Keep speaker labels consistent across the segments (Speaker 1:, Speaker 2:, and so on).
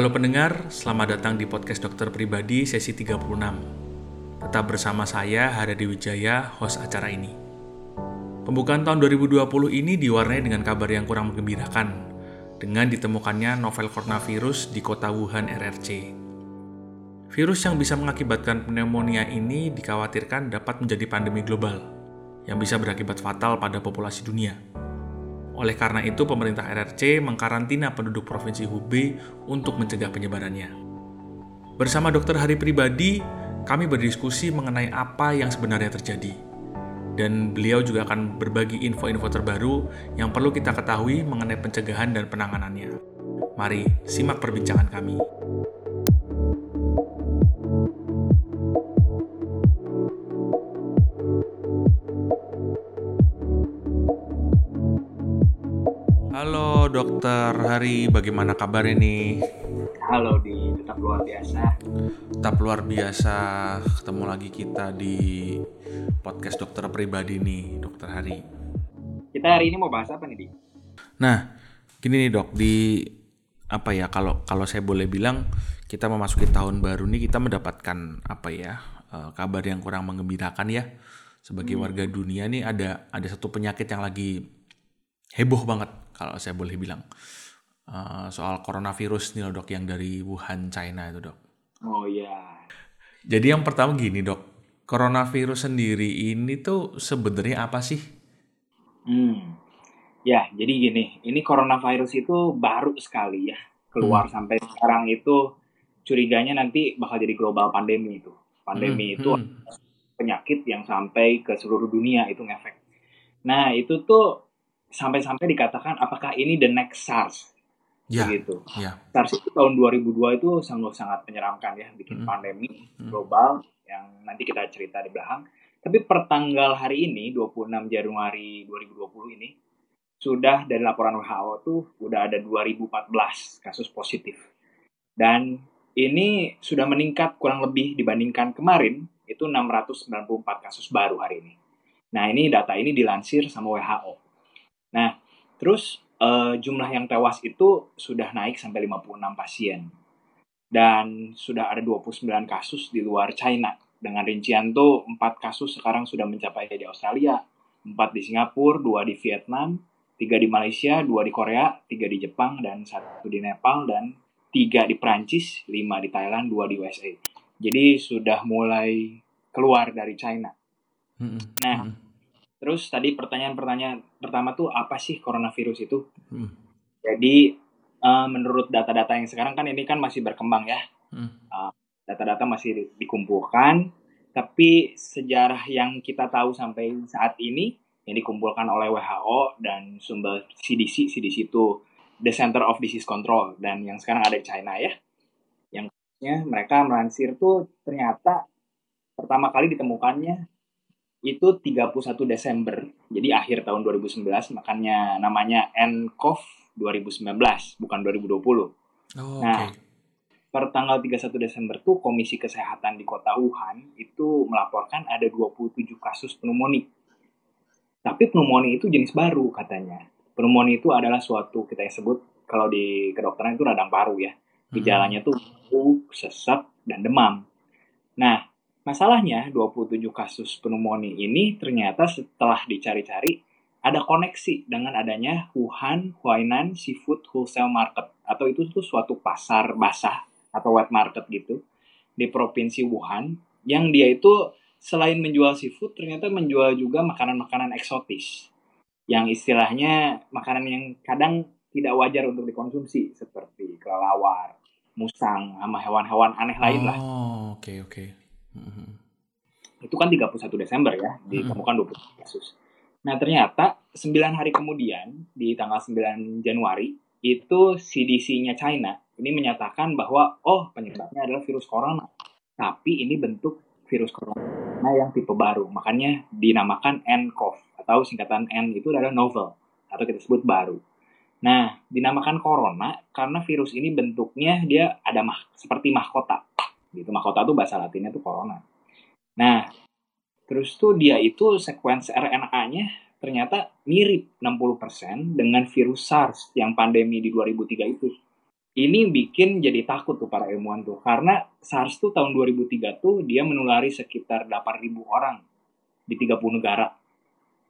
Speaker 1: Halo pendengar, selamat datang di podcast dokter pribadi sesi 36. Tetap bersama saya, Haradi Wijaya, host acara ini. Pembukaan tahun 2020 ini diwarnai dengan kabar yang kurang menggembirakan, dengan ditemukannya novel coronavirus di kota Wuhan RRC. Virus yang bisa mengakibatkan pneumonia ini dikhawatirkan dapat menjadi pandemi global, yang bisa berakibat fatal pada populasi dunia. Oleh karena itu, pemerintah RRC mengkarantina penduduk Provinsi Hubei untuk mencegah penyebarannya. Bersama dokter Hari Pribadi, kami berdiskusi mengenai apa yang sebenarnya terjadi. Dan beliau juga akan berbagi info-info terbaru yang perlu kita ketahui mengenai pencegahan dan penanganannya. Mari simak perbincangan kami. Halo dokter Hari, bagaimana kabar ini?
Speaker 2: Halo di tetap luar biasa.
Speaker 1: Tetap luar biasa ketemu lagi kita di podcast dokter pribadi nih, dokter Hari.
Speaker 2: Kita hari ini mau bahas apa nih, Di?
Speaker 1: Nah, gini nih dok, di apa ya kalau kalau saya boleh bilang kita memasuki tahun baru nih kita mendapatkan apa ya eh, kabar yang kurang mengembirakan ya sebagai warga dunia nih ada ada satu penyakit yang lagi heboh banget kalau saya boleh bilang Eh, soal coronavirus nih loh dok yang dari Wuhan China itu dok.
Speaker 2: Oh iya.
Speaker 1: Jadi yang pertama gini dok, coronavirus sendiri ini tuh sebenarnya apa sih?
Speaker 2: Hmm. Ya, jadi gini, ini coronavirus itu baru sekali ya keluar sampai sekarang itu curiganya nanti bakal jadi global pandemi itu. Pandemi
Speaker 1: Hmm,
Speaker 2: itu
Speaker 1: hmm.
Speaker 2: penyakit yang sampai ke seluruh dunia itu ngefek. Nah, itu tuh sampai-sampai dikatakan apakah ini the next SARS
Speaker 1: Ya,
Speaker 2: begitu.
Speaker 1: ya.
Speaker 2: SARS itu tahun 2002 itu sangat-sangat menyeramkan ya, bikin
Speaker 1: Mm.
Speaker 2: pandemi
Speaker 1: Mm.
Speaker 2: global yang nanti kita cerita di belakang. Tapi pertanggal hari ini, 26 Januari 2020 ini, sudah dari laporan WHO tuh udah ada 2014 kasus positif. Dan ini sudah meningkat kurang lebih dibandingkan kemarin, itu 694 kasus baru hari ini. Nah, ini data ini dilansir sama WHO. Nah, terus eh, jumlah yang tewas itu sudah naik sampai 56 pasien. Dan sudah ada 29 kasus di luar China. Dengan rincian tuh 4 kasus sekarang sudah mencapai di Australia, 4 di Singapura, 2 di Vietnam, 3 di Malaysia, 2 di Korea, 3 di Jepang, dan 1 di Nepal, dan 3 di Prancis, 5 di Thailand, 2 di USA. Jadi sudah mulai keluar dari China. Nah, Terus tadi pertanyaan-pertanyaan pertama tuh apa sih coronavirus itu?
Speaker 1: mm,
Speaker 2: Jadi eh, menurut data-data yang sekarang kan ini kan masih berkembang ya,
Speaker 1: mm.
Speaker 2: data-data masih di- dikumpulkan. Tapi sejarah yang kita tahu sampai saat ini yang dikumpulkan oleh WHO dan sumber CDC, CDC itu The Center of Disease Control dan yang sekarang ada di China ya. Yang mereka melansir tuh ternyata pertama kali ditemukannya itu 31 Desember. Jadi akhir tahun 2019 makanya namanya nCoV 2019 bukan 2020
Speaker 1: Oh,
Speaker 2: Nah,
Speaker 1: oke.
Speaker 2: per tanggal 31 Desember tuh Komisi Kesehatan di Kota Wuhan itu melaporkan ada 27 kasus pneumonia. Tapi pneumonia itu jenis baru katanya. Pneumonia itu adalah suatu kita yang sebut kalau di kedokteran itu radang paru ya. Gejalanya tuh flu, sesak, dan demam. Nah, masalahnya 27 kasus pneumonia ini ternyata setelah dicari-cari ada koneksi dengan adanya Wuhan Huainan Seafood Wholesale Market atau itu tuh suatu pasar basah atau wet market gitu di provinsi Wuhan yang dia itu selain menjual seafood ternyata menjual juga makanan-makanan eksotis yang istilahnya makanan yang kadang tidak wajar untuk dikonsumsi seperti kelelawar, musang, sama hewan-hewan aneh lain lah.
Speaker 1: Oh, oke oke. Mm-mm.
Speaker 2: Itu kan 31 Desember ya, ditemukan 20 kasus. Nah, ternyata 9 hari kemudian di tanggal 9 Januari itu CDC-nya China ini menyatakan bahwa oh penyebabnya adalah virus corona. Tapi ini bentuk virus corona yang tipe baru. Makanya dinamakan nCoV atau singkatan N itu adalah novel atau kita sebut baru. Nah, dinamakan corona karena virus ini bentuknya dia ada mah seperti mahkota. Gitu mahkota itu bahasa latinnya itu corona. Nah, terus tuh dia itu sequence RNA-nya ternyata mirip 60% dengan virus SARS yang pandemi di 2003 itu. ini bikin jadi takut tuh para ilmuwan tuh karena SARS tuh tahun 2003 tuh dia menulari sekitar 8.000 orang di 30 negara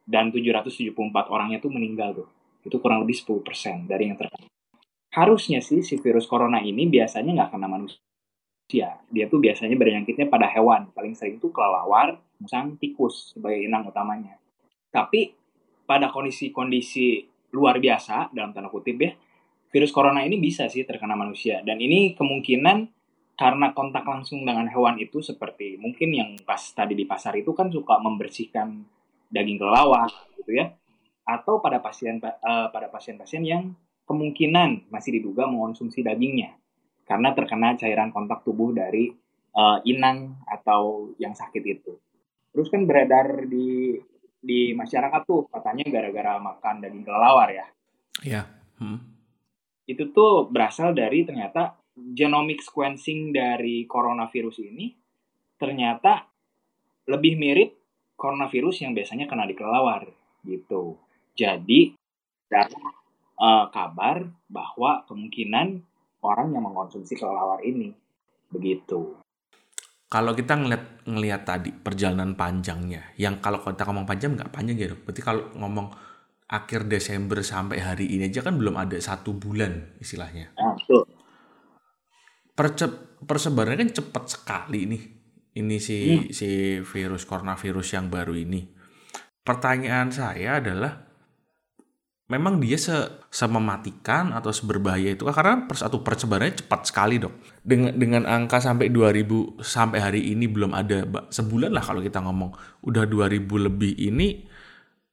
Speaker 2: dan 774 orangnya tuh meninggal tuh itu kurang lebih 10% dari yang terkena harusnya sih si virus corona ini biasanya nggak kena manusia dia tuh biasanya berjangkitnya pada hewan. Paling sering tuh kelelawar musang tikus sebagai inang utamanya. Tapi pada kondisi-kondisi luar biasa dalam tanda kutip ya virus corona ini bisa sih terkena manusia. Dan ini kemungkinan karena kontak langsung dengan hewan itu seperti mungkin yang pas tadi di pasar itu kan suka membersihkan daging kelelawar gitu ya. Atau pada pasien uh, pada pasien-pasien yang kemungkinan masih diduga mengonsumsi dagingnya karena terkena cairan kontak tubuh dari uh, inang atau yang sakit itu. Terus kan beredar di di masyarakat tuh katanya gara-gara makan daging kelelawar ya.
Speaker 1: Iya. Hmm
Speaker 2: itu tuh berasal dari ternyata genomic sequencing dari coronavirus ini ternyata lebih mirip coronavirus yang biasanya kena di kelelawar gitu. Jadi ada uh, kabar bahwa kemungkinan orang yang mengkonsumsi kelelawar ini begitu.
Speaker 1: Kalau kita ngeliat ngelihat tadi perjalanan panjangnya, yang kalau kita ngomong panjang nggak panjang ya dok. Berarti kalau ngomong akhir Desember sampai hari ini aja kan belum ada satu bulan istilahnya.
Speaker 2: Ah, betul.
Speaker 1: Perce persebarannya kan cepat sekali nih. Ini si hmm. si virus coronavirus yang baru ini. Pertanyaan saya adalah memang dia se semematikan atau seberbahaya itu karena satu persebarannya cepat sekali dok. Dengan dengan angka sampai 2000 sampai hari ini belum ada sebulan lah kalau kita ngomong. Udah 2000 lebih ini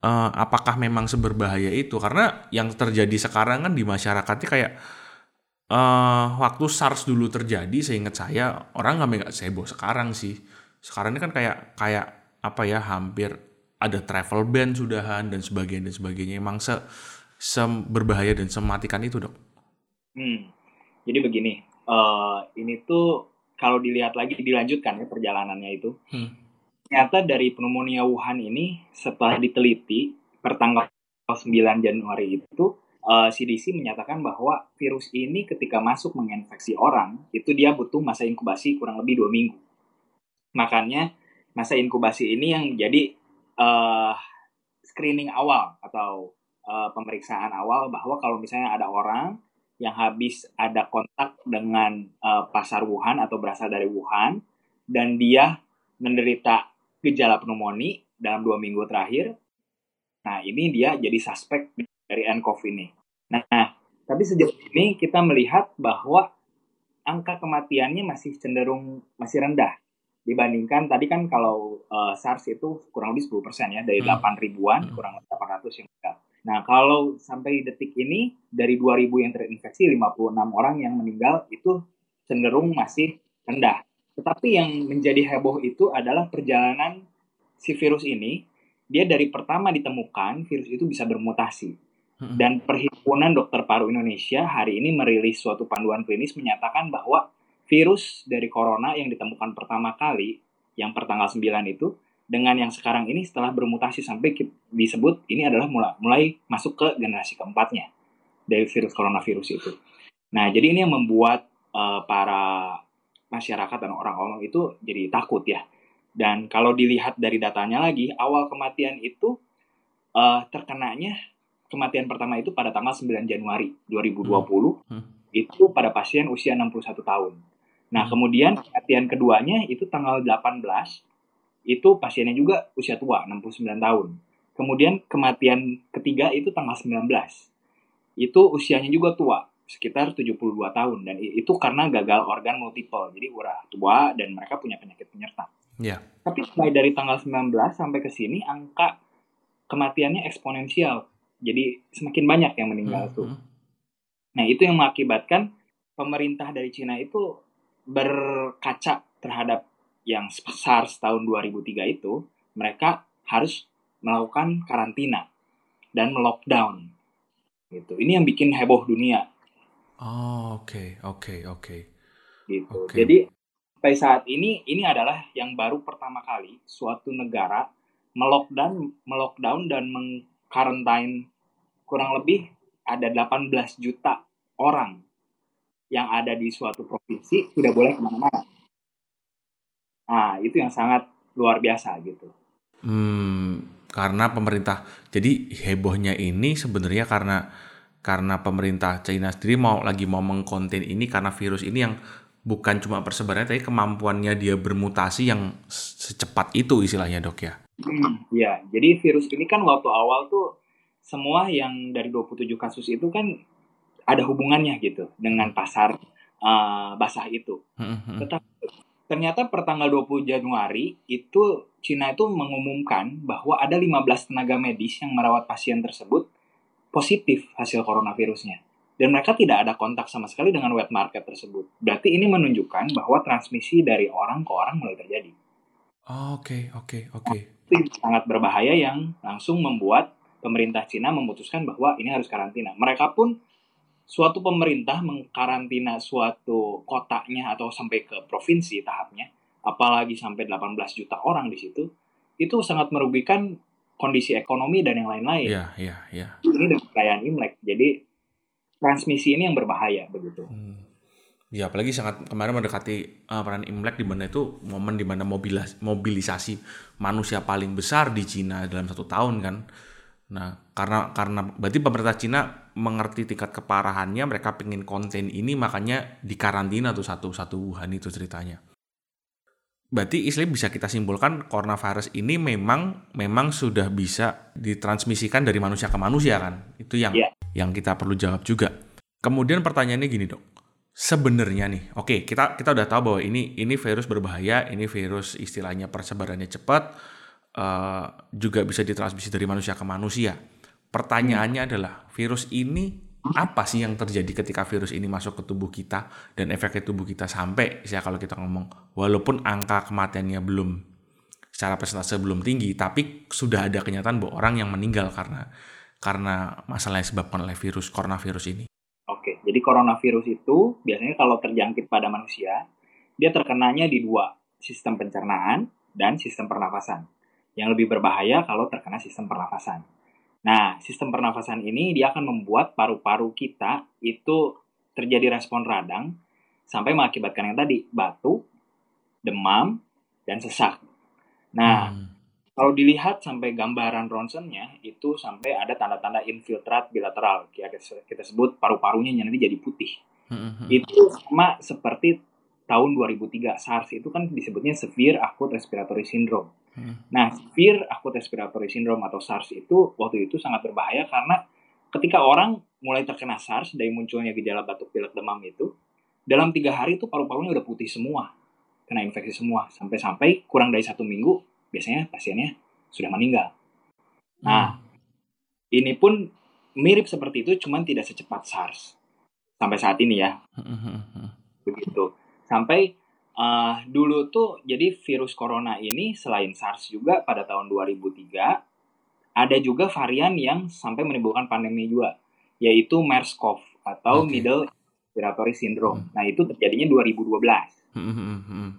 Speaker 1: uh, apakah memang seberbahaya itu? Karena yang terjadi sekarang kan di masyarakatnya kayak uh, waktu SARS dulu terjadi seingat saya orang nggak nggak seboh sekarang sih. Sekarang ini kan kayak kayak apa ya hampir ada travel ban sudahan dan sebagainya dan sebagainya emang se, se berbahaya dan sematikan itu dok.
Speaker 2: Hmm. Jadi begini, uh, ini tuh kalau dilihat lagi dilanjutkan ya perjalanannya itu. Hmm ternyata dari pneumonia Wuhan ini setelah diteliti pertanggal 9 Januari itu uh, eh, CDC menyatakan bahwa virus ini ketika masuk menginfeksi orang itu dia butuh masa inkubasi kurang lebih dua minggu. Makanya masa inkubasi ini yang menjadi uh, screening awal atau uh, pemeriksaan awal bahwa kalau misalnya ada orang yang habis ada kontak dengan uh, pasar Wuhan atau berasal dari Wuhan dan dia menderita gejala pneumonia dalam dua minggu terakhir. Nah, ini dia jadi suspek dari nCoV ini. Nah, tapi sejauh ini kita melihat bahwa angka kematiannya masih cenderung masih rendah dibandingkan tadi kan kalau uh, SARS itu kurang lebih 10% ya dari hmm. 8 ribuan hmm. kurang lebih 800 yang meninggal. Nah, kalau sampai detik ini dari 2000 yang terinfeksi 56 orang yang meninggal itu cenderung masih rendah. Tetapi yang menjadi heboh itu adalah perjalanan si virus ini. Dia dari pertama ditemukan, virus itu bisa bermutasi. Dan Perhimpunan Dokter Paru Indonesia hari ini merilis suatu panduan klinis menyatakan bahwa virus dari corona yang ditemukan pertama kali, yang pertanggal 9 itu, dengan yang sekarang ini setelah bermutasi sampai disebut ini adalah mulai, mulai masuk ke generasi keempatnya dari virus coronavirus itu. Nah, jadi ini yang membuat uh, para masyarakat dan orang-orang itu jadi takut ya. Dan kalau dilihat dari datanya lagi, awal kematian itu uh, terkenanya kematian pertama itu pada tanggal 9 Januari 2020 hmm. Hmm. itu pada pasien usia 61 tahun. Nah, hmm. kemudian kematian keduanya itu tanggal 18 itu pasiennya juga usia tua 69 tahun. Kemudian kematian ketiga itu tanggal 19. Itu usianya juga tua sekitar 72 tahun dan itu karena gagal organ multiple jadi udah tua dan mereka punya penyakit penyerta.
Speaker 1: Yeah.
Speaker 2: Tapi mulai dari tanggal 19 sampai ke sini angka kematiannya eksponensial. Jadi semakin banyak yang meninggal mm -hmm. tuh. Nah, itu yang mengakibatkan pemerintah dari Cina itu berkaca terhadap yang SARS tahun 2003 itu, mereka harus melakukan karantina dan melockdown. Gitu. Ini yang bikin heboh dunia
Speaker 1: Oh, oke, oke, oke.
Speaker 2: Gitu. Okay. Jadi sampai saat ini ini adalah yang baru pertama kali suatu negara melockdown melockdown dan mengkarantain kurang lebih ada 18 juta orang yang ada di suatu provinsi sudah boleh ke mana-mana. Nah, itu yang sangat luar biasa gitu.
Speaker 1: Hmm, karena pemerintah. Jadi hebohnya ini sebenarnya karena karena pemerintah China sendiri mau lagi mau mengkonten ini karena virus ini yang bukan cuma persebarannya tapi kemampuannya dia bermutasi yang secepat itu istilahnya dok ya.
Speaker 2: Hmm, ya, jadi virus ini kan waktu awal tuh semua yang dari 27 kasus itu kan ada hubungannya gitu dengan pasar uh, basah itu. Hmm, hmm. Tetapi ternyata per tanggal 20 Januari itu Cina itu mengumumkan bahwa ada 15 tenaga medis yang merawat pasien tersebut positif hasil coronavirusnya. Dan mereka tidak ada kontak sama sekali dengan wet market tersebut. Berarti ini menunjukkan bahwa transmisi dari orang ke orang mulai terjadi.
Speaker 1: Oke, oke, oke.
Speaker 2: Sangat berbahaya yang langsung membuat pemerintah Cina memutuskan bahwa ini harus karantina. Mereka pun suatu pemerintah mengkarantina suatu kotanya atau sampai ke provinsi tahapnya, apalagi sampai 18 juta orang di situ, itu sangat merugikan kondisi ekonomi dan yang lain-lain.
Speaker 1: Iya, iya, iya.
Speaker 2: Ini dengan perayaan Imlek. Jadi transmisi ini yang berbahaya begitu. Hmm.
Speaker 1: Ya, apalagi sangat kemarin mendekati uh, peran Imlek di mana itu momen di mana mobilis mobilisasi manusia paling besar di Cina dalam satu tahun kan. Nah, karena karena berarti pemerintah Cina mengerti tingkat keparahannya, mereka pengen konten ini makanya dikarantina tuh satu satu Wuhan itu ceritanya. Berarti istilahnya bisa kita simpulkan coronavirus ini memang memang sudah bisa ditransmisikan dari manusia ke manusia kan? Itu yang yeah. yang kita perlu jawab juga. Kemudian pertanyaannya gini dok, sebenarnya nih, oke okay, kita kita udah tahu bahwa ini ini virus berbahaya, ini virus istilahnya persebarannya cepat, uh, juga bisa ditransmisi dari manusia ke manusia. Pertanyaannya hmm. adalah virus ini apa sih yang terjadi ketika virus ini masuk ke tubuh kita dan efek ke tubuh kita sampai ya kalau kita ngomong walaupun angka kematiannya belum secara persentase belum tinggi tapi sudah ada kenyataan bahwa orang yang meninggal karena karena masalah yang disebabkan oleh virus coronavirus ini.
Speaker 2: Oke, jadi coronavirus itu biasanya kalau terjangkit pada manusia, dia terkenanya di dua, sistem pencernaan dan sistem pernafasan. Yang lebih berbahaya kalau terkena sistem pernafasan. Nah, sistem pernafasan ini dia akan membuat paru-paru kita itu terjadi respon radang sampai mengakibatkan yang tadi batuk, demam, dan sesak. Nah, hmm. kalau dilihat sampai gambaran ronsennya itu sampai ada tanda-tanda infiltrat bilateral, kita sebut paru-parunya nanti jadi putih. Hmm. Itu sama seperti tahun 2003 SARS itu kan disebutnya severe acute respiratory syndrome. Hmm. Nah, severe acute respiratory syndrome atau SARS itu waktu itu sangat berbahaya karena ketika orang mulai terkena SARS dari munculnya gejala batuk pilek demam itu, dalam tiga hari itu paru-parunya udah putih semua, kena infeksi semua, sampai-sampai kurang dari satu minggu biasanya pasiennya sudah meninggal. Nah, hmm. ini pun mirip seperti itu, cuman tidak secepat SARS sampai saat ini ya. Hmm, Begitu. Sampai uh, dulu tuh jadi virus corona ini selain SARS juga pada tahun 2003 ada juga varian yang sampai menimbulkan pandemi juga yaitu MERS-CoV atau okay. Middle Respiratory Syndrome. Hmm. Nah, itu terjadinya 2012. Hmm, hmm, hmm.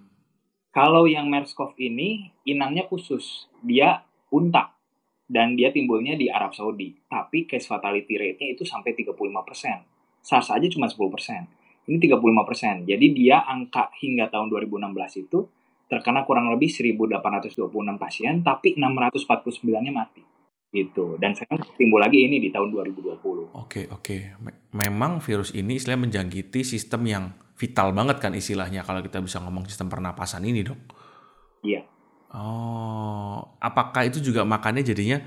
Speaker 2: Kalau yang MERS-CoV ini inangnya khusus, dia unta dan dia timbulnya di Arab Saudi. Tapi case fatality rate-nya itu sampai 35%. SARS aja cuma 10% ini 35%. Jadi dia angka hingga tahun 2016 itu terkena kurang lebih 1826 pasien, tapi 649-nya mati. Gitu. Dan sekarang timbul lagi ini di tahun 2020.
Speaker 1: Oke, oke. Memang virus ini istilahnya menjangkiti sistem yang vital banget kan istilahnya kalau kita bisa ngomong sistem pernapasan ini, Dok.
Speaker 2: Iya.
Speaker 1: Oh, apakah itu juga makanya jadinya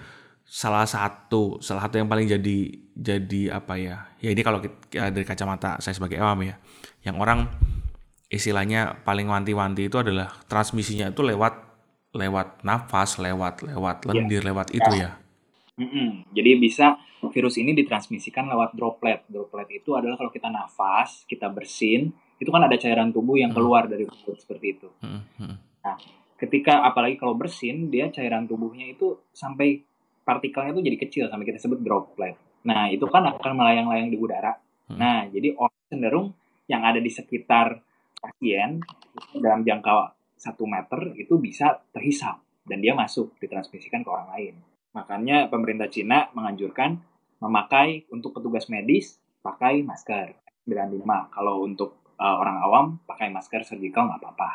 Speaker 1: salah satu salah satu yang paling jadi jadi apa ya ya ini kalau kita, dari kacamata saya sebagai awam ya yang orang istilahnya paling wanti-wanti itu adalah transmisinya itu lewat lewat nafas lewat lewat iya. lendir ya. lewat itu ya
Speaker 2: mm -mm. jadi bisa virus ini ditransmisikan lewat droplet droplet itu adalah kalau kita nafas kita bersin itu kan ada cairan tubuh yang keluar dari mulut seperti itu nah ketika apalagi kalau bersin dia cairan tubuhnya itu sampai partikelnya tuh jadi kecil sampai kita sebut droplet. Nah, itu kan akan melayang-layang di udara. Hmm. Nah, jadi orang cenderung yang ada di sekitar pasien dalam jangka satu meter itu bisa terhisap dan dia masuk ditransmisikan ke orang lain. Makanya pemerintah Cina menganjurkan memakai untuk petugas medis pakai masker. 95. Kalau untuk uh, orang awam pakai masker surgical nggak apa-apa.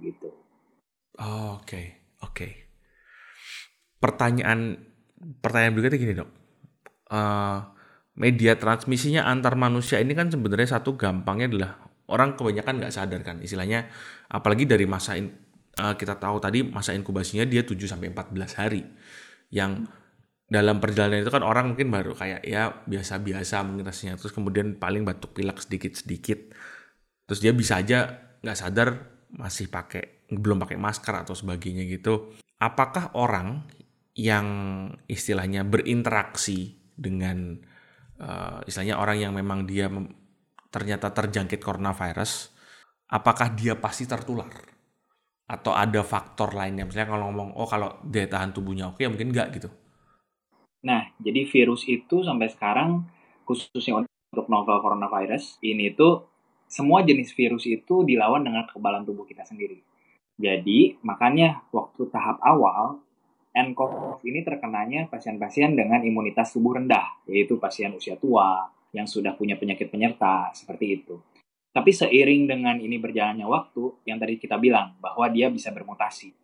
Speaker 2: Begitu.
Speaker 1: Oh, oke, okay. oke. Okay. Pertanyaan pertanyaan berikutnya gini, Dok. Uh, media transmisinya antar manusia ini kan sebenarnya satu gampangnya adalah orang kebanyakan nggak sadar kan. Istilahnya apalagi dari masa in, uh, kita tahu tadi masa inkubasinya dia 7 sampai 14 hari. Yang dalam perjalanan itu kan orang mungkin baru kayak ya biasa-biasa mungkin rasanya terus kemudian paling batuk pilek sedikit-sedikit. Terus dia bisa aja nggak sadar masih pakai belum pakai masker atau sebagainya gitu. Apakah orang yang istilahnya berinteraksi dengan uh, istilahnya orang yang memang dia ternyata terjangkit coronavirus, apakah dia pasti tertular? Atau ada faktor lainnya? Misalnya kalau ngomong, oh kalau daya tahan tubuhnya oke, ya mungkin enggak gitu.
Speaker 2: Nah, jadi virus itu sampai sekarang, khususnya untuk novel coronavirus, ini tuh semua jenis virus itu dilawan dengan kekebalan tubuh kita sendiri. Jadi, makanya waktu tahap awal, nCoV ini terkenanya pasien-pasien dengan imunitas tubuh rendah, yaitu pasien usia tua, yang sudah punya penyakit penyerta, seperti itu. Tapi seiring dengan ini berjalannya waktu, yang tadi kita bilang, bahwa dia bisa bermutasi.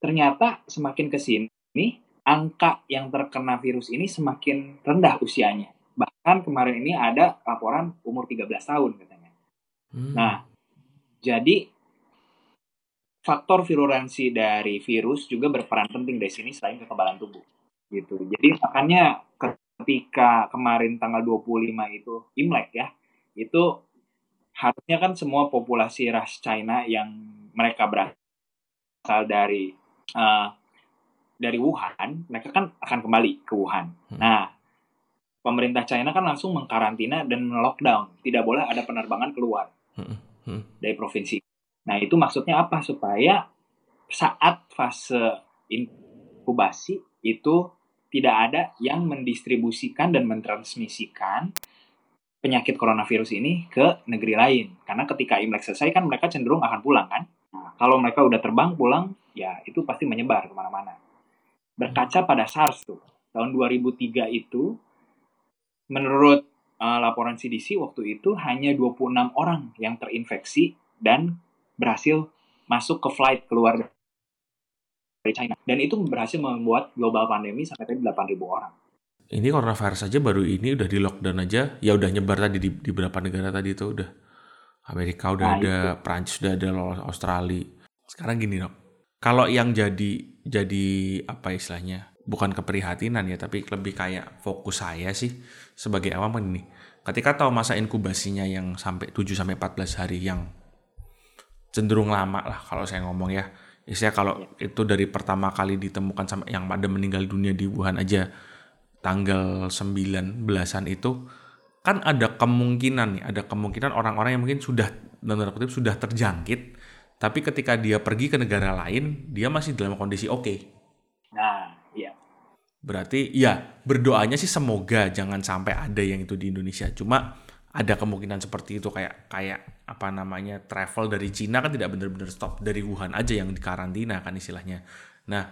Speaker 2: Ternyata semakin ke sini, angka yang terkena virus ini semakin rendah usianya. Bahkan kemarin ini ada laporan umur 13 tahun katanya. Hmm. Nah, jadi faktor virulensi dari virus juga berperan penting di sini selain kekebalan tubuh. Gitu. Jadi makanya ketika kemarin tanggal 25 itu Imlek ya, itu harusnya kan semua populasi ras China yang mereka berasal dari uh, dari Wuhan, mereka kan akan kembali ke Wuhan. Hmm. Nah, pemerintah China kan langsung mengkarantina dan lockdown, tidak boleh ada penerbangan keluar hmm. Hmm. dari provinsi Nah, itu maksudnya apa? Supaya saat fase inkubasi itu tidak ada yang mendistribusikan dan mentransmisikan penyakit coronavirus ini ke negeri lain. Karena ketika Imlek selesai kan mereka cenderung akan pulang kan. Nah, kalau mereka udah terbang pulang, ya itu pasti menyebar ke mana-mana. Berkaca pada SARS tuh, tahun 2003 itu, menurut uh, laporan CDC waktu itu hanya 26 orang yang terinfeksi dan berhasil masuk ke flight keluar dari China. Dan itu berhasil membuat global pandemi sampai tadi 8.000 orang.
Speaker 1: Ini coronavirus saja baru ini udah di lockdown aja, ya udah nyebar tadi di, di beberapa negara tadi itu udah. Amerika udah nah, ada, itu. Prancis udah ada, Australia. Sekarang gini dok, kalau yang jadi jadi apa istilahnya, bukan keprihatinan ya, tapi lebih kayak fokus saya sih sebagai awam ini. Ketika tahu masa inkubasinya yang sampai 7 sampai 14 hari yang cenderung lama lah kalau saya ngomong ya. Istilah kalau ya. itu dari pertama kali ditemukan sama yang pada meninggal dunia di Wuhan aja tanggal 9 belasan itu kan ada kemungkinan nih, ada kemungkinan orang-orang yang mungkin sudah dalam kutip sudah terjangkit tapi ketika dia pergi ke negara lain dia masih dalam kondisi oke. Okay.
Speaker 2: Nah, iya.
Speaker 1: Berarti ya berdoanya sih semoga jangan sampai ada yang itu di Indonesia. Cuma ada kemungkinan seperti itu kayak kayak apa namanya travel dari Cina kan tidak benar-benar stop dari Wuhan aja yang dikarantina kan istilahnya. Nah,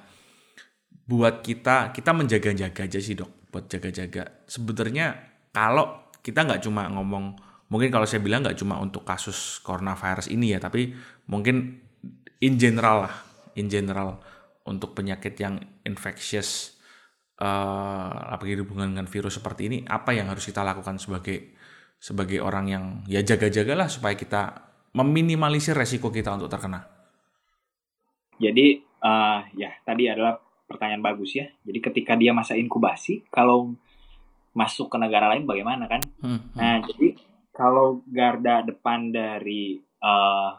Speaker 1: buat kita kita menjaga-jaga aja sih dok, buat jaga-jaga. Sebenarnya kalau kita nggak cuma ngomong, mungkin kalau saya bilang nggak cuma untuk kasus coronavirus ini ya, tapi mungkin in general lah, in general untuk penyakit yang infectious, uh, apalagi hubungan dengan virus seperti ini, apa yang harus kita lakukan sebagai sebagai orang yang ya jaga-jagalah supaya kita meminimalisir resiko kita untuk terkena.
Speaker 2: Jadi uh, ya tadi adalah pertanyaan bagus ya. Jadi ketika dia masa inkubasi, kalau masuk ke negara lain bagaimana kan? Hmm, hmm. Nah jadi kalau garda depan dari uh,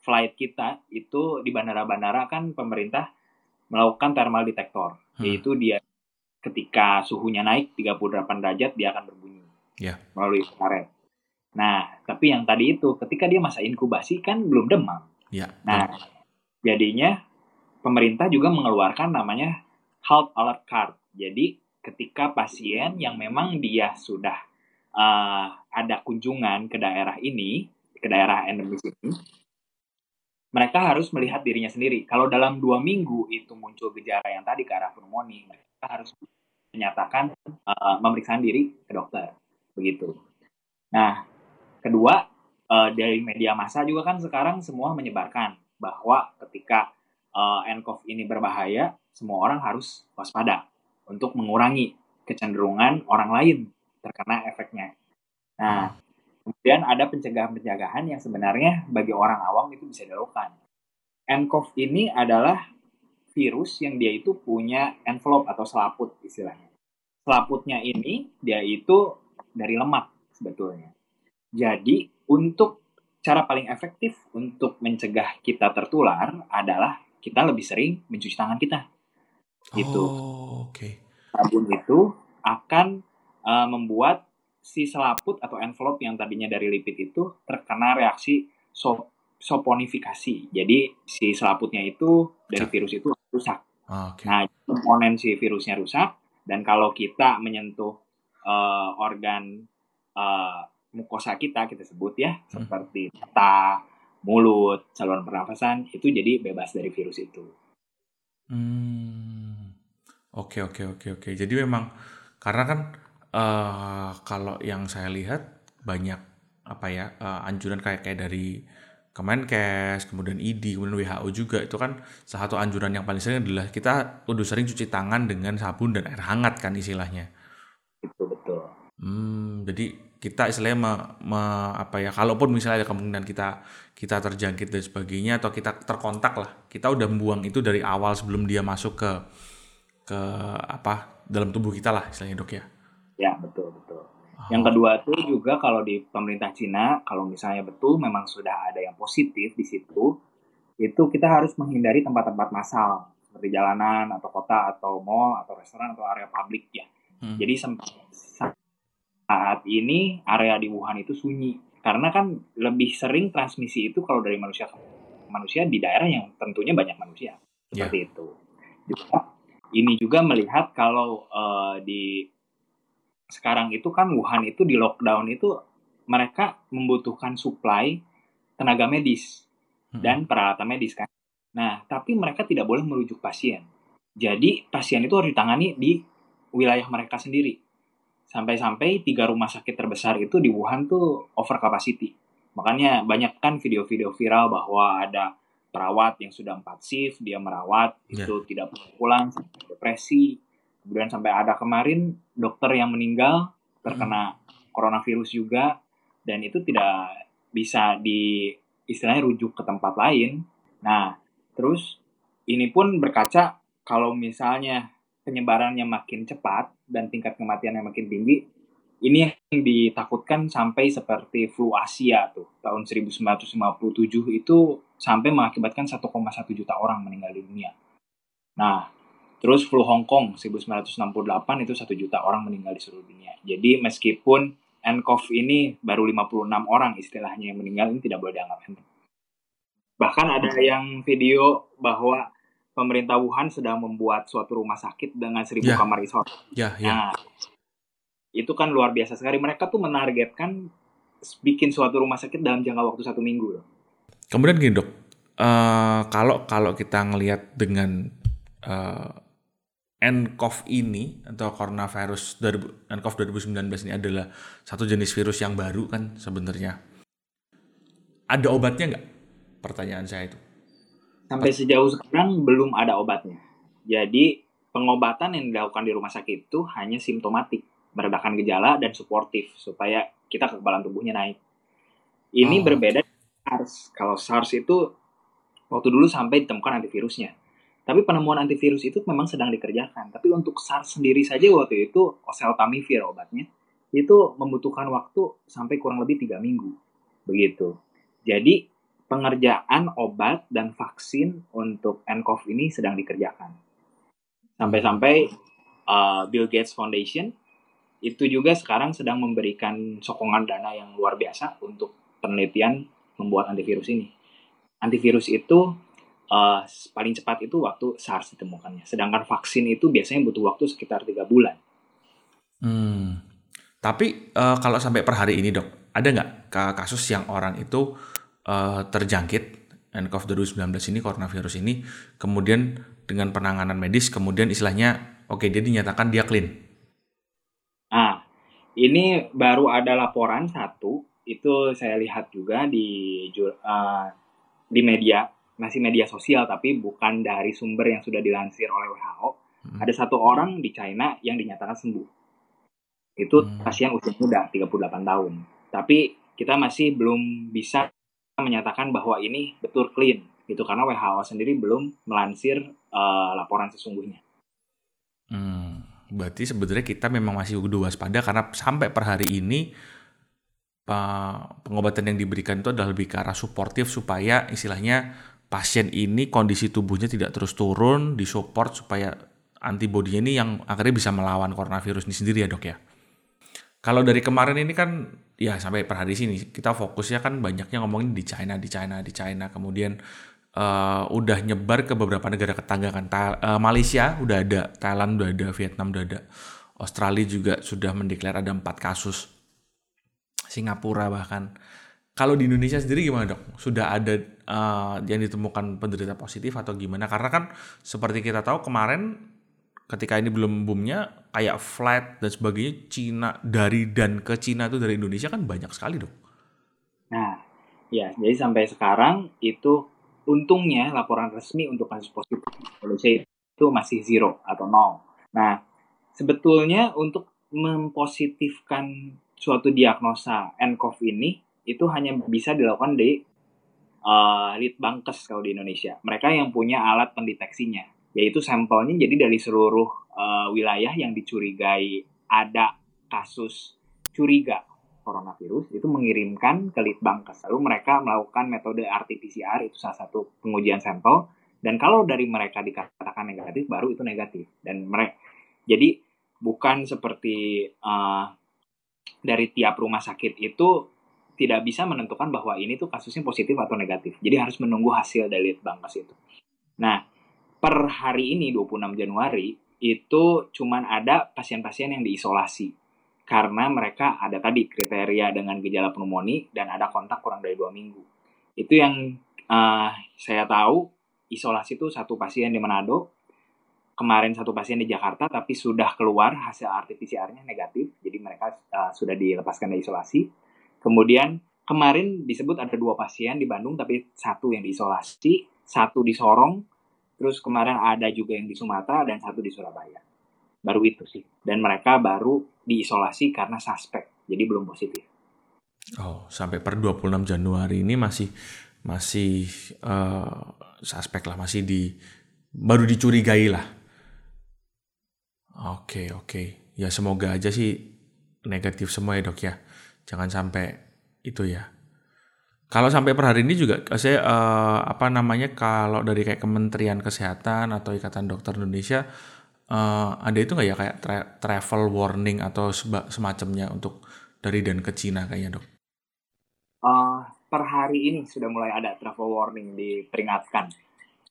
Speaker 2: flight kita itu di bandara-bandara kan pemerintah melakukan thermal detector, hmm. yaitu dia ketika suhunya naik 38 derajat dia akan berbunyi
Speaker 1: yeah.
Speaker 2: melalui karet. Nah, tapi yang tadi itu ketika dia masa inkubasi kan belum demam.
Speaker 1: Yeah.
Speaker 2: Nah, jadinya pemerintah juga mengeluarkan namanya health alert card. Jadi ketika pasien yang memang dia sudah uh, ada kunjungan ke daerah ini, ke daerah endemis ini, mereka harus melihat dirinya sendiri. Kalau dalam dua minggu itu muncul gejala yang tadi ke arah pneumonia, mereka harus menyatakan uh, pemeriksaan diri ke dokter begitu. Nah, kedua uh, dari media massa juga kan sekarang semua menyebarkan bahwa ketika uh, nCoV ini berbahaya, semua orang harus waspada untuk mengurangi kecenderungan orang lain terkena efeknya. Nah, kemudian ada pencegahan-pencegahan yang sebenarnya bagi orang awam itu bisa dilakukan. nCoV ini adalah virus yang dia itu punya envelope atau selaput istilahnya. Selaputnya ini dia itu dari lemak sebetulnya. Jadi untuk cara paling efektif untuk mencegah kita tertular adalah kita lebih sering mencuci tangan kita. Gitu.
Speaker 1: Oh, oke. Okay.
Speaker 2: Sabun itu akan uh, membuat si selaput atau envelope yang tadinya dari lipid itu terkena reaksi sop soponifikasi. Jadi si selaputnya itu dari virus itu rusak.
Speaker 1: Oh, okay.
Speaker 2: Nah, komponen si virusnya rusak dan kalau kita menyentuh uh, organ uh, mukosa kita kita sebut ya hmm. seperti mata, mulut, saluran pernafasan itu jadi bebas dari virus itu.
Speaker 1: Hmm. Oke oke oke oke. Jadi memang karena kan uh, kalau yang saya lihat banyak apa ya uh, anjuran kayak kayak dari Kemenkes, kemudian ID, kemudian WHO juga itu kan salah satu anjuran yang paling sering adalah kita udah sering cuci tangan dengan sabun dan air hangat kan istilahnya.
Speaker 2: Betul betul.
Speaker 1: Hmm, jadi kita istilahnya me, me, apa ya kalaupun misalnya ada kemungkinan kita kita terjangkit dan sebagainya atau kita terkontak lah kita udah membuang itu dari awal sebelum dia masuk ke ke apa dalam tubuh kita lah istilahnya dok ya
Speaker 2: ya betul betul oh. yang kedua tuh juga kalau di pemerintah Cina kalau misalnya betul memang sudah ada yang positif di situ itu kita harus menghindari tempat-tempat massal seperti jalanan atau kota atau mall atau restoran atau area publik ya hmm. jadi saat ini area di Wuhan itu sunyi karena kan lebih sering transmisi itu kalau dari manusia ke manusia di daerah yang tentunya banyak manusia seperti yeah. itu. Juga, ini juga melihat kalau uh, di sekarang itu kan Wuhan itu di lockdown itu mereka membutuhkan supply tenaga medis hmm. dan peralatan medis kan. Nah, tapi mereka tidak boleh merujuk pasien. Jadi pasien itu harus ditangani di wilayah mereka sendiri sampai-sampai tiga rumah sakit terbesar itu di Wuhan tuh over capacity. Makanya banyak kan video-video viral bahwa ada perawat yang sudah empat shift, dia merawat, yeah. itu tidak pulang, depresi. Kemudian sampai ada kemarin dokter yang meninggal terkena hmm. coronavirus juga, dan itu tidak bisa di istilahnya rujuk ke tempat lain. Nah, terus ini pun berkaca kalau misalnya penyebarannya makin cepat dan tingkat kematiannya makin tinggi, ini yang ditakutkan sampai seperti flu Asia tuh tahun 1957 itu sampai mengakibatkan 1,1 juta orang meninggal di dunia. Nah, terus flu Hong Kong 1968 itu 1 juta orang meninggal di seluruh dunia. Jadi meskipun nCoV ini baru 56 orang istilahnya yang meninggal ini tidak boleh dianggap enteng. Bahkan ada yang video bahwa pemerintah Wuhan sedang membuat suatu rumah sakit dengan seribu yeah. kamar isolasi.
Speaker 1: Yeah, yeah.
Speaker 2: Nah, itu kan luar biasa sekali. Mereka tuh menargetkan bikin suatu rumah sakit dalam jangka waktu satu minggu. Loh.
Speaker 1: Kemudian gini dok, uh, kalau kalau kita ngelihat dengan uh, nCoV ini atau coronavirus nCoV 2019 ini adalah satu jenis virus yang baru kan sebenarnya. Ada obatnya nggak? Pertanyaan saya itu.
Speaker 2: Sampai sejauh sekarang belum ada obatnya. Jadi pengobatan yang dilakukan di rumah sakit itu hanya simptomatik, meredakan gejala dan suportif supaya kita kekebalan tubuhnya naik. Ini oh. berbeda SARS. Kalau SARS itu waktu dulu sampai ditemukan antivirusnya. Tapi penemuan antivirus itu memang sedang dikerjakan. Tapi untuk SARS sendiri saja waktu itu oseltamivir obatnya itu membutuhkan waktu sampai kurang lebih tiga minggu. Begitu. Jadi pengerjaan obat dan vaksin untuk nCoV ini sedang dikerjakan. Sampai-sampai uh, Bill Gates Foundation itu juga sekarang sedang memberikan sokongan dana yang luar biasa untuk penelitian membuat antivirus ini. Antivirus itu uh, paling cepat itu waktu SARS ditemukannya. Sedangkan vaksin itu biasanya butuh waktu sekitar tiga bulan.
Speaker 1: Hmm. Tapi uh, kalau sampai per hari ini dok, ada nggak kasus yang orang itu uh, terjangkit nCoV 2019 ini coronavirus ini kemudian dengan penanganan medis kemudian istilahnya oke okay, dia dinyatakan dia clean.
Speaker 2: Ah, ini baru ada laporan satu itu saya lihat juga di uh, di media masih media sosial tapi bukan dari sumber yang sudah dilansir oleh WHO. Hmm. Ada satu orang di China yang dinyatakan sembuh. Itu hmm. pasien usia muda 38 tahun. Tapi kita masih belum bisa menyatakan bahwa ini betul clean gitu karena WHO sendiri belum melansir uh, laporan sesungguhnya.
Speaker 1: Hmm, berarti sebenarnya kita memang masih kudu waspada karena sampai per hari ini pengobatan yang diberikan itu adalah lebih ke arah suportif supaya istilahnya pasien ini kondisi tubuhnya tidak terus turun, disupport supaya antibodinya ini yang akhirnya bisa melawan coronavirus ini sendiri ya dok ya. Kalau dari kemarin ini kan ya sampai per hari sini kita fokusnya kan banyaknya ngomongin di China, di China, di China. Kemudian uh, udah nyebar ke beberapa negara tetangga kan. Ta uh, Malaysia udah ada, Thailand udah ada, Vietnam udah ada, Australia juga sudah mendeklar ada empat kasus, Singapura bahkan. Kalau di Indonesia sendiri gimana dok? Sudah ada uh, yang ditemukan penderita positif atau gimana? Karena kan seperti kita tahu kemarin ketika ini belum boomnya kayak flat dan sebagainya Cina dari dan ke Cina itu dari Indonesia kan banyak sekali dok.
Speaker 2: Nah, ya jadi sampai sekarang itu untungnya laporan resmi untuk kasus positif Indonesia itu masih zero atau nol. Nah, sebetulnya untuk mempositifkan suatu diagnosa nCoV ini itu hanya bisa dilakukan di uh, Litbangkes kalau di Indonesia. Mereka yang punya alat pendeteksinya, yaitu sampelnya jadi dari seluruh uh, wilayah yang dicurigai ada kasus curiga coronavirus itu mengirimkan ke Litbangkes. Lalu mereka melakukan metode RT-PCR itu salah satu pengujian sampel dan kalau dari mereka dikatakan negatif baru itu negatif dan mereka jadi bukan seperti uh, dari tiap rumah sakit itu tidak bisa menentukan bahwa ini tuh kasusnya positif atau negatif. Jadi harus menunggu hasil dari Litbangkes itu. Nah, per hari ini 26 Januari itu cuman ada pasien-pasien yang diisolasi karena mereka ada tadi kriteria dengan gejala pneumonia dan ada kontak kurang dari dua minggu. Itu yang uh, saya tahu isolasi itu satu pasien di Manado, kemarin satu pasien di Jakarta, tapi sudah keluar hasil RT-PCR-nya negatif, jadi mereka uh, sudah dilepaskan dari isolasi. Kemudian kemarin disebut ada dua pasien di Bandung, tapi satu yang diisolasi, satu di Sorong, terus kemarin ada juga yang di Sumatera dan satu di Surabaya. Baru itu sih. Dan mereka baru diisolasi karena suspek. Jadi belum positif.
Speaker 1: Oh sampai per 26 Januari ini masih masih uh, suspek lah. Masih di baru dicurigai lah. Oke okay, oke. Okay. ya semoga aja sih negatif semua ya dok ya. Jangan sampai itu ya kalau sampai per hari ini juga saya uh, apa namanya kalau dari kayak Kementerian Kesehatan atau Ikatan Dokter Indonesia uh, ada itu nggak ya kayak tra travel warning atau semacamnya untuk dari dan ke Cina kayaknya dok?
Speaker 2: Uh, per hari ini sudah mulai ada travel warning diperingatkan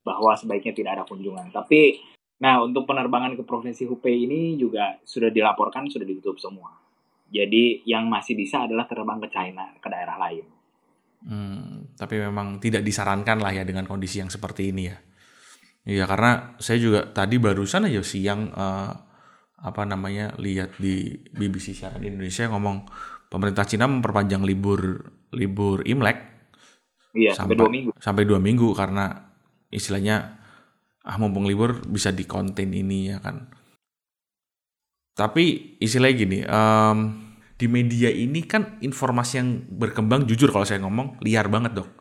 Speaker 2: bahwa sebaiknya tidak ada kunjungan. Tapi, nah untuk penerbangan ke provinsi Hubei ini juga sudah dilaporkan sudah ditutup semua. Jadi yang masih bisa adalah terbang ke China ke daerah lain.
Speaker 1: Hmm, tapi memang tidak disarankan lah ya dengan kondisi yang seperti ini ya. Iya karena saya juga tadi barusan aja siang uh, apa namanya lihat di BBC siaran Indonesia ngomong pemerintah Cina memperpanjang libur libur Imlek.
Speaker 2: Iya, sampai, sampai dua minggu.
Speaker 1: sampai dua minggu karena istilahnya ah mumpung libur bisa dikonten ini ya kan. Tapi istilahnya gini um, di media ini kan informasi yang berkembang jujur kalau saya ngomong liar banget dok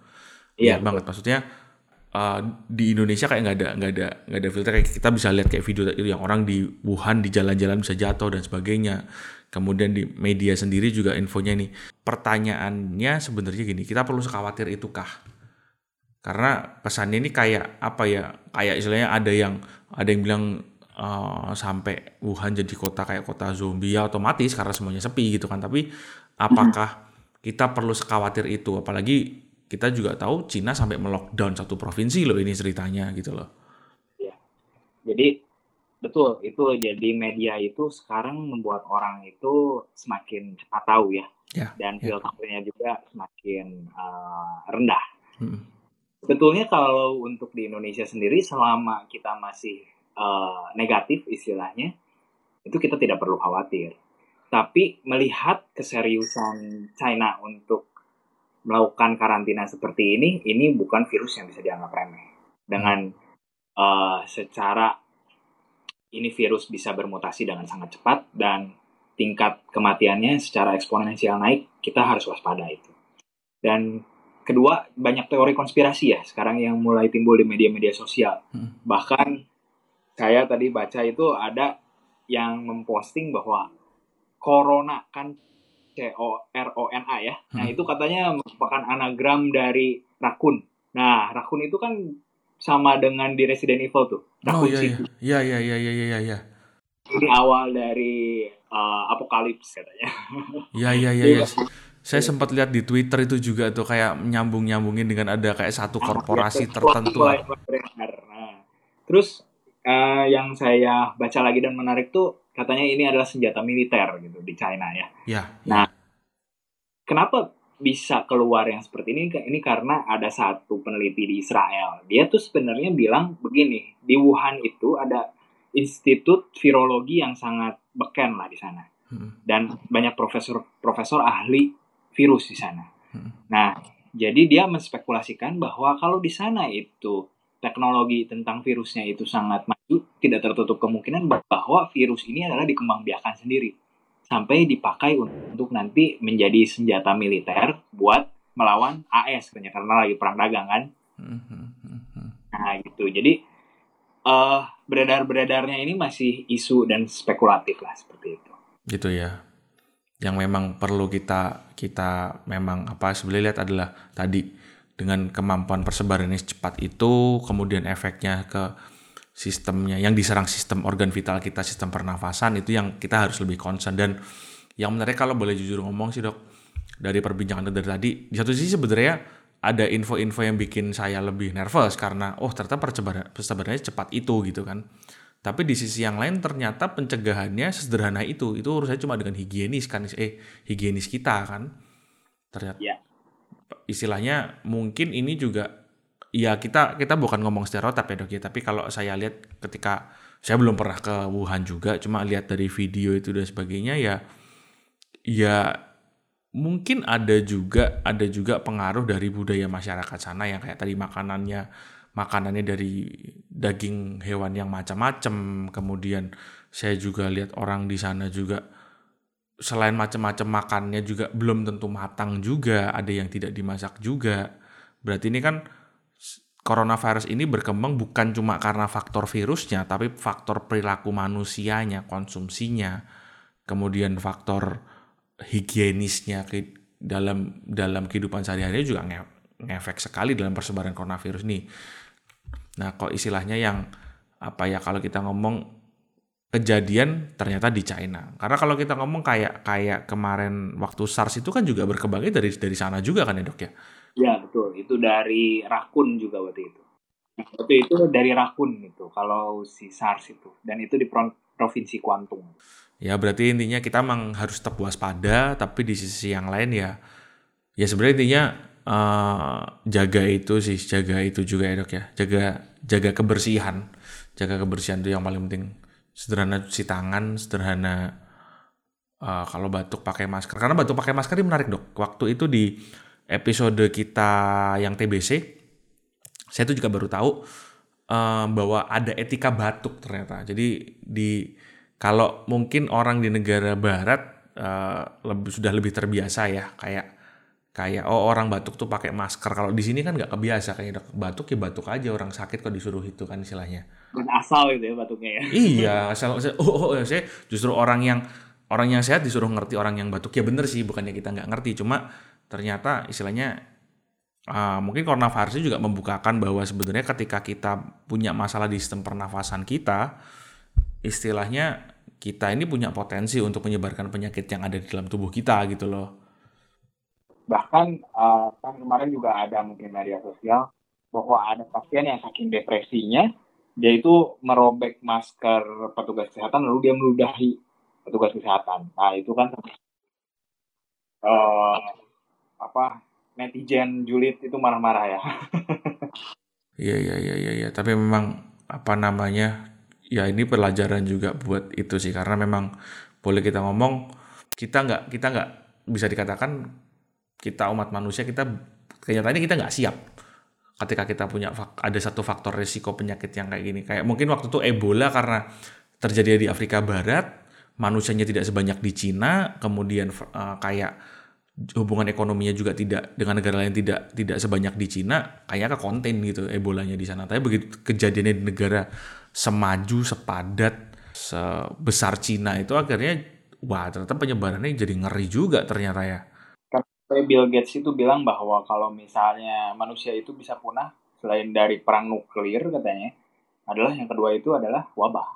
Speaker 1: liar iya, banget. Maksudnya uh, di Indonesia kayak nggak ada nggak ada nggak ada filter. Kayak kita bisa lihat kayak video itu yang orang di Wuhan di jalan-jalan bisa jatuh dan sebagainya. Kemudian di media sendiri juga infonya ini pertanyaannya sebenarnya gini kita perlu sekhawatir itukah? Karena pesannya ini kayak apa ya? Kayak istilahnya ada yang ada yang bilang uh, sampai Wuhan jadi kota kayak kota zombie ya otomatis karena semuanya sepi gitu kan tapi apakah kita perlu sekhawatir itu apalagi kita juga tahu Cina sampai melockdown satu provinsi loh ini ceritanya gitu loh.
Speaker 2: Ya. Jadi betul itu jadi media itu sekarang membuat orang itu semakin cepat tahu ya, ya dan ya. filternya juga semakin uh, rendah. Hmm. Betulnya kalau untuk di Indonesia sendiri selama kita masih uh, negatif istilahnya itu kita tidak perlu khawatir. Tapi melihat keseriusan China untuk melakukan karantina seperti ini, ini bukan virus yang bisa dianggap remeh. Dengan uh, secara ini virus bisa bermutasi dengan sangat cepat dan tingkat kematiannya secara eksponensial naik, kita harus waspada itu. Dan kedua, banyak teori konspirasi ya sekarang yang mulai timbul di media-media sosial. Hmm. Bahkan saya tadi baca itu ada yang memposting bahwa corona kan C O R O N A ya. Nah, hmm. itu katanya merupakan anagram dari rakun. Nah, rakun itu kan sama dengan di Resident Evil tuh.
Speaker 1: oh iya iya. iya iya iya iya iya iya.
Speaker 2: Ini awal dari uh, Apokalips katanya.
Speaker 1: Iya iya iya iya. Saya sempat lihat di Twitter itu juga tuh kayak nyambung-nyambungin dengan ada kayak satu ah, korporasi ya, tertentu.
Speaker 2: Nah, terus uh, yang saya baca lagi dan menarik tuh katanya ini adalah senjata militer gitu di China ya.
Speaker 1: Ya.
Speaker 2: Nah, kenapa bisa keluar yang seperti ini ini karena ada satu peneliti di Israel dia tuh sebenarnya bilang begini di Wuhan itu ada institut virologi yang sangat beken lah di sana hmm. dan banyak profesor profesor ahli virus di sana hmm. nah jadi dia menspekulasikan bahwa kalau di sana itu teknologi tentang virusnya itu sangat maju tidak tertutup kemungkinan bahwa virus ini adalah dikembangbiakan sendiri sampai dipakai untuk nanti menjadi senjata militer buat melawan AS karena lagi perang dagang kan. Nah gitu. Jadi uh, beredar-beredarnya ini masih isu dan spekulatif lah seperti itu.
Speaker 1: Gitu ya. Yang memang perlu kita kita memang apa sebenarnya lihat adalah tadi dengan kemampuan persebaran yang cepat itu kemudian efeknya ke sistemnya yang diserang sistem organ vital kita sistem pernafasan itu yang kita harus lebih concern. Dan yang menarik kalau boleh jujur ngomong sih dok dari perbincangan dari tadi di satu sisi sebenarnya ada info-info yang bikin saya lebih nervous karena oh ternyata persebaran persebarannya cepat itu gitu kan. Tapi di sisi yang lain ternyata pencegahannya sederhana itu. Itu urusannya cuma dengan higienis kan eh higienis kita kan. Ternyata yeah. Istilahnya mungkin ini juga ya kita kita bukan ngomong stereotip ya dok ya. Tapi kalau saya lihat ketika saya belum pernah ke Wuhan juga cuma lihat dari video itu dan sebagainya ya ya mungkin ada juga ada juga pengaruh dari budaya masyarakat sana yang kayak tadi makanannya makanannya dari daging hewan yang macam-macam. Kemudian saya juga lihat orang di sana juga selain macam-macam makannya juga belum tentu matang juga ada yang tidak dimasak juga berarti ini kan coronavirus ini berkembang bukan cuma karena faktor virusnya, tapi faktor perilaku manusianya, konsumsinya, kemudian faktor higienisnya ke dalam dalam kehidupan sehari-hari juga nge ngefek sekali dalam persebaran coronavirus ini. Nah, kok istilahnya yang apa ya kalau kita ngomong kejadian ternyata di China. Karena kalau kita ngomong kayak kayak kemarin waktu SARS itu kan juga berkembangnya dari dari sana juga kan ya, Dok ya.
Speaker 2: Ya betul, itu dari Rakun juga waktu itu. Nah, waktu itu dari Rakun itu, kalau si SARS itu, dan itu di provinsi Kuantung.
Speaker 1: Ya berarti intinya kita memang harus tetap waspada, tapi di sisi yang lain ya, ya sebenarnya intinya uh, jaga itu sih, jaga itu juga ya dok ya, jaga jaga kebersihan, jaga kebersihan itu yang paling penting. Sederhana cuci tangan, sederhana uh, kalau batuk pakai masker. Karena batuk pakai masker ini menarik dok. Waktu itu di episode kita yang TBC, saya tuh juga baru tahu um, bahwa ada etika batuk ternyata. Jadi di kalau mungkin orang di negara barat uh, lebih sudah lebih terbiasa ya kayak kayak oh orang batuk tuh pakai masker. Kalau di sini kan nggak kebiasa kayak batuk ya batuk aja orang sakit kok disuruh itu kan istilahnya.
Speaker 2: Asal itu ya batuknya ya.
Speaker 1: Iya, asal, asal oh, oh, oh saya justru orang yang orang yang sehat disuruh ngerti orang yang batuk ya bener sih bukannya kita nggak ngerti cuma ternyata istilahnya uh, mungkin coronavirus juga membukakan bahwa sebenarnya ketika kita punya masalah di sistem pernafasan kita, istilahnya kita ini punya potensi untuk menyebarkan penyakit yang ada di dalam tubuh kita gitu loh.
Speaker 2: Bahkan uh, kan kemarin juga ada mungkin media sosial bahwa ada pasien yang saking depresinya dia itu merobek masker petugas kesehatan lalu dia meludahi petugas kesehatan. Nah itu kan uh, apa netizen julid itu marah-marah ya.
Speaker 1: Iya iya iya iya ya. tapi memang apa namanya ya ini pelajaran juga buat itu sih karena memang boleh kita ngomong kita nggak kita nggak bisa dikatakan kita umat manusia kita kenyataannya kita nggak siap ketika kita punya ada satu faktor risiko penyakit yang kayak gini kayak mungkin waktu itu Ebola karena terjadi di Afrika Barat manusianya tidak sebanyak di Cina kemudian uh, kayak hubungan ekonominya juga tidak dengan negara lain tidak tidak sebanyak di Cina kayaknya ke konten gitu ebolanya di sana tapi begitu kejadiannya di negara semaju sepadat sebesar Cina itu akhirnya wah ternyata penyebarannya jadi ngeri juga ternyata ya.
Speaker 2: Bill Gates itu bilang bahwa kalau misalnya manusia itu bisa punah selain dari perang nuklir katanya, adalah yang kedua itu adalah wabah.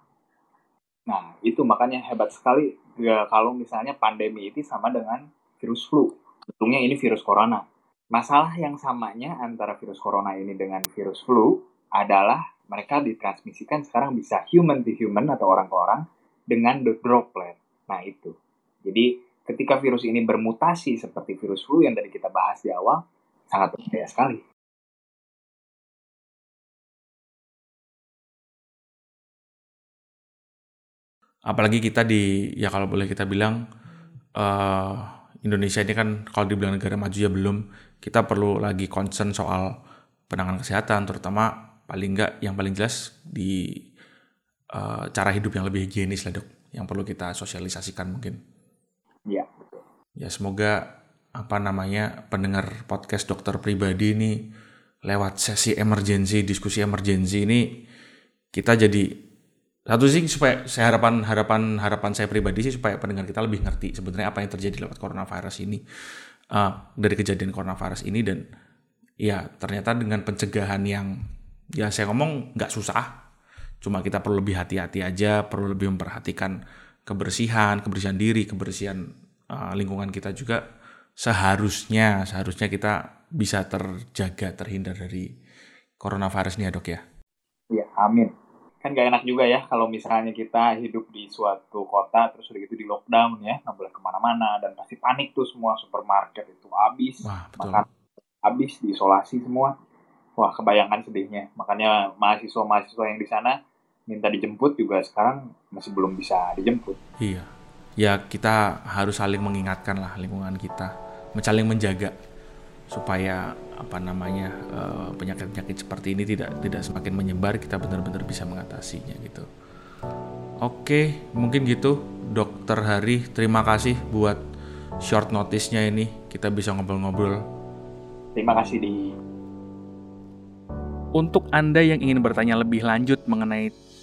Speaker 2: Nah itu makanya hebat sekali ya, kalau misalnya pandemi itu sama dengan virus flu. Untungnya ini virus corona. Masalah yang samanya antara virus corona ini dengan virus flu adalah mereka ditransmisikan sekarang bisa human to human atau orang ke orang dengan the droplet. Nah, itu. Jadi, ketika virus ini bermutasi seperti virus flu yang tadi kita bahas di awal, sangat berbahaya sekali.
Speaker 1: Apalagi kita di, ya kalau boleh kita bilang, uh, Indonesia ini kan kalau dibilang negara maju ya belum, kita perlu lagi concern soal penanganan kesehatan, terutama paling enggak yang paling jelas di uh, cara hidup yang lebih higienis lah dok yang perlu kita sosialisasikan mungkin.
Speaker 2: Iya.
Speaker 1: Ya semoga apa namanya pendengar podcast dokter pribadi ini lewat sesi emergensi diskusi emergensi ini kita jadi satu sih supaya saya harapan harapan harapan saya pribadi sih supaya pendengar kita lebih ngerti sebenarnya apa yang terjadi lewat coronavirus ini uh, dari kejadian coronavirus ini dan ya ternyata dengan pencegahan yang ya saya ngomong nggak susah Cuma kita perlu lebih hati-hati aja, perlu lebih memperhatikan kebersihan, kebersihan diri, kebersihan uh, lingkungan kita juga seharusnya seharusnya kita bisa terjaga terhindar dari coronavirus ini ya dok ya.
Speaker 2: Iya amin. Kan gak enak juga ya kalau misalnya kita hidup di suatu kota terus udah gitu di lockdown ya nggak boleh ke mana-mana dan pasti panik tuh semua supermarket itu habis, makan habis diisolasi semua. Wah kebayangkan sedihnya. Makanya mahasiswa-mahasiswa yang di sana minta dijemput juga sekarang masih belum bisa dijemput.
Speaker 1: Iya. Ya kita harus saling mengingatkan lah lingkungan kita, saling menjaga supaya apa namanya eh, penyakit-penyakit seperti ini tidak tidak semakin menyebar kita benar-benar bisa mengatasinya gitu. Oke, mungkin gitu Dokter Hari, terima kasih buat short notice-nya ini kita bisa ngobrol-ngobrol.
Speaker 2: Terima kasih di
Speaker 1: untuk Anda yang ingin bertanya lebih lanjut mengenai